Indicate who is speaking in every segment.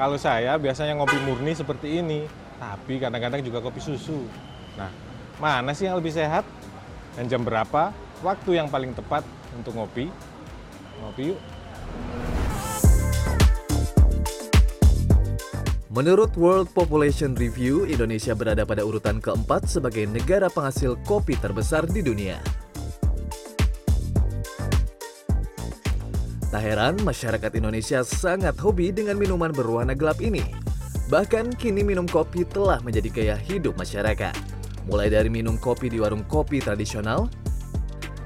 Speaker 1: Kalau saya biasanya ngopi murni seperti ini, tapi kadang-kadang juga kopi susu. Nah, mana sih yang lebih sehat? Dan jam berapa? Waktu yang paling tepat untuk ngopi? Ngopi yuk.
Speaker 2: Menurut World Population Review, Indonesia berada pada urutan keempat sebagai negara penghasil kopi terbesar di dunia. Tak heran, masyarakat Indonesia sangat hobi dengan minuman berwarna gelap ini. Bahkan kini minum kopi telah menjadi gaya hidup masyarakat. Mulai dari minum kopi di warung kopi tradisional,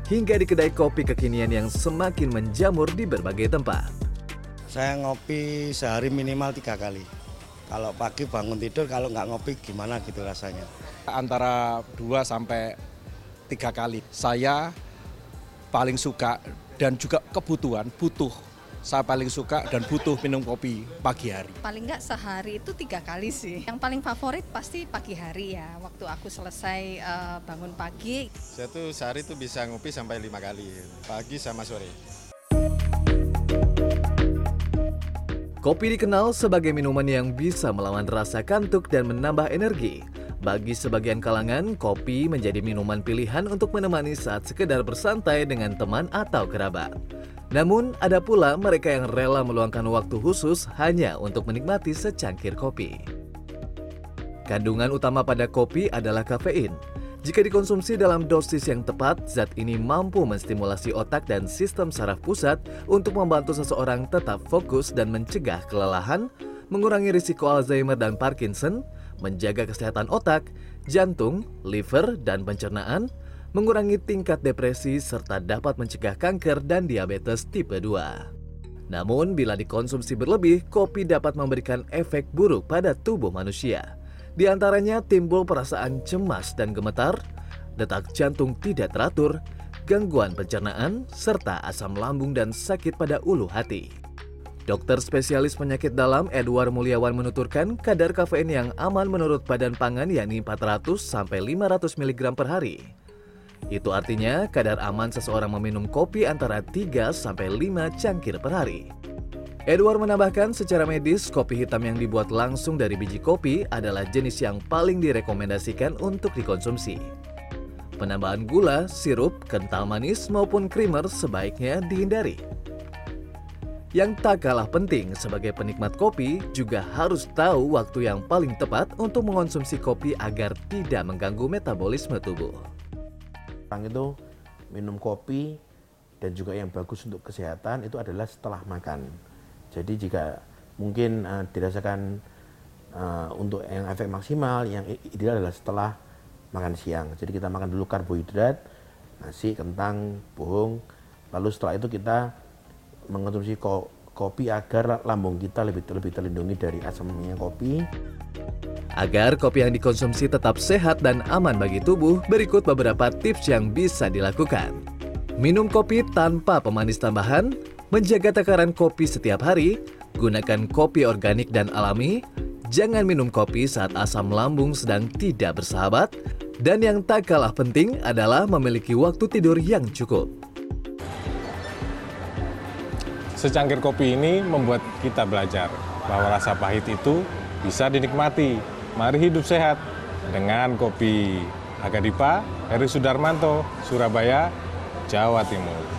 Speaker 2: hingga di kedai kopi kekinian yang semakin menjamur di berbagai tempat.
Speaker 3: Saya ngopi sehari minimal tiga kali. Kalau pagi bangun tidur, kalau nggak ngopi gimana gitu rasanya.
Speaker 4: antara 2 sampai 3 kali. Saya paling suka dan juga kebutuhan butuh. Saya paling suka dan butuh minum kopi pagi hari.
Speaker 5: Paling nggak sehari itu tiga kali sih. Yang paling favorit pasti pagi hari ya. Waktu aku selesai eh, bangun pagi,
Speaker 6: Saya tuh sehari tuh bisa ngopi sampai lima kali, pagi sama sore.
Speaker 2: Kopi dikenal sebagai minuman yang bisa melawan rasa kantuk dan menambah energi. Bagi sebagian kalangan, kopi menjadi minuman pilihan untuk menemani saat sekedar bersantai dengan teman atau kerabat. Namun, ada pula mereka yang rela meluangkan waktu khusus hanya untuk menikmati secangkir kopi. Kandungan utama pada kopi adalah kafein. Jika dikonsumsi dalam dosis yang tepat, zat ini mampu menstimulasi otak dan sistem saraf pusat untuk membantu seseorang tetap fokus dan mencegah kelelahan, mengurangi risiko Alzheimer dan Parkinson, menjaga kesehatan otak, jantung, liver, dan pencernaan, mengurangi tingkat depresi, serta dapat mencegah kanker dan diabetes tipe 2. Namun, bila dikonsumsi berlebih, kopi dapat memberikan efek buruk pada tubuh manusia. Di antaranya timbul perasaan cemas dan gemetar, detak jantung tidak teratur, gangguan pencernaan, serta asam lambung dan sakit pada ulu hati. Dokter spesialis penyakit dalam Edward Mulyawan menuturkan kadar kafein yang aman menurut Badan Pangan yakni 400 sampai 500 mg per hari. Itu artinya kadar aman seseorang meminum kopi antara 3 sampai 5 cangkir per hari. Edward menambahkan secara medis kopi hitam yang dibuat langsung dari biji kopi adalah jenis yang paling direkomendasikan untuk dikonsumsi. Penambahan gula, sirup, kental manis maupun creamer sebaiknya dihindari. Yang tak kalah penting sebagai penikmat kopi juga harus tahu waktu yang paling tepat untuk mengonsumsi kopi agar tidak mengganggu metabolisme tubuh.
Speaker 7: Orang itu minum kopi dan juga yang bagus untuk kesehatan itu adalah setelah makan. Jadi jika mungkin uh, dirasakan uh, untuk yang efek maksimal, yang ideal adalah setelah makan siang. Jadi kita makan dulu karbohidrat, nasi, kentang, bohong, lalu setelah itu kita mengonsumsi ko kopi agar lambung kita lebih lebih terlindungi dari asamnya kopi.
Speaker 2: Agar kopi yang dikonsumsi tetap sehat dan aman bagi tubuh, berikut beberapa tips yang bisa dilakukan. Minum kopi tanpa pemanis tambahan, menjaga takaran kopi setiap hari, gunakan kopi organik dan alami, jangan minum kopi saat asam lambung sedang tidak bersahabat, dan yang tak kalah penting adalah memiliki waktu tidur yang cukup.
Speaker 1: Secangkir kopi ini membuat kita belajar bahwa rasa pahit itu bisa dinikmati. Mari hidup sehat dengan kopi. Agadipa, Heri Sudarmanto, Surabaya, Jawa Timur.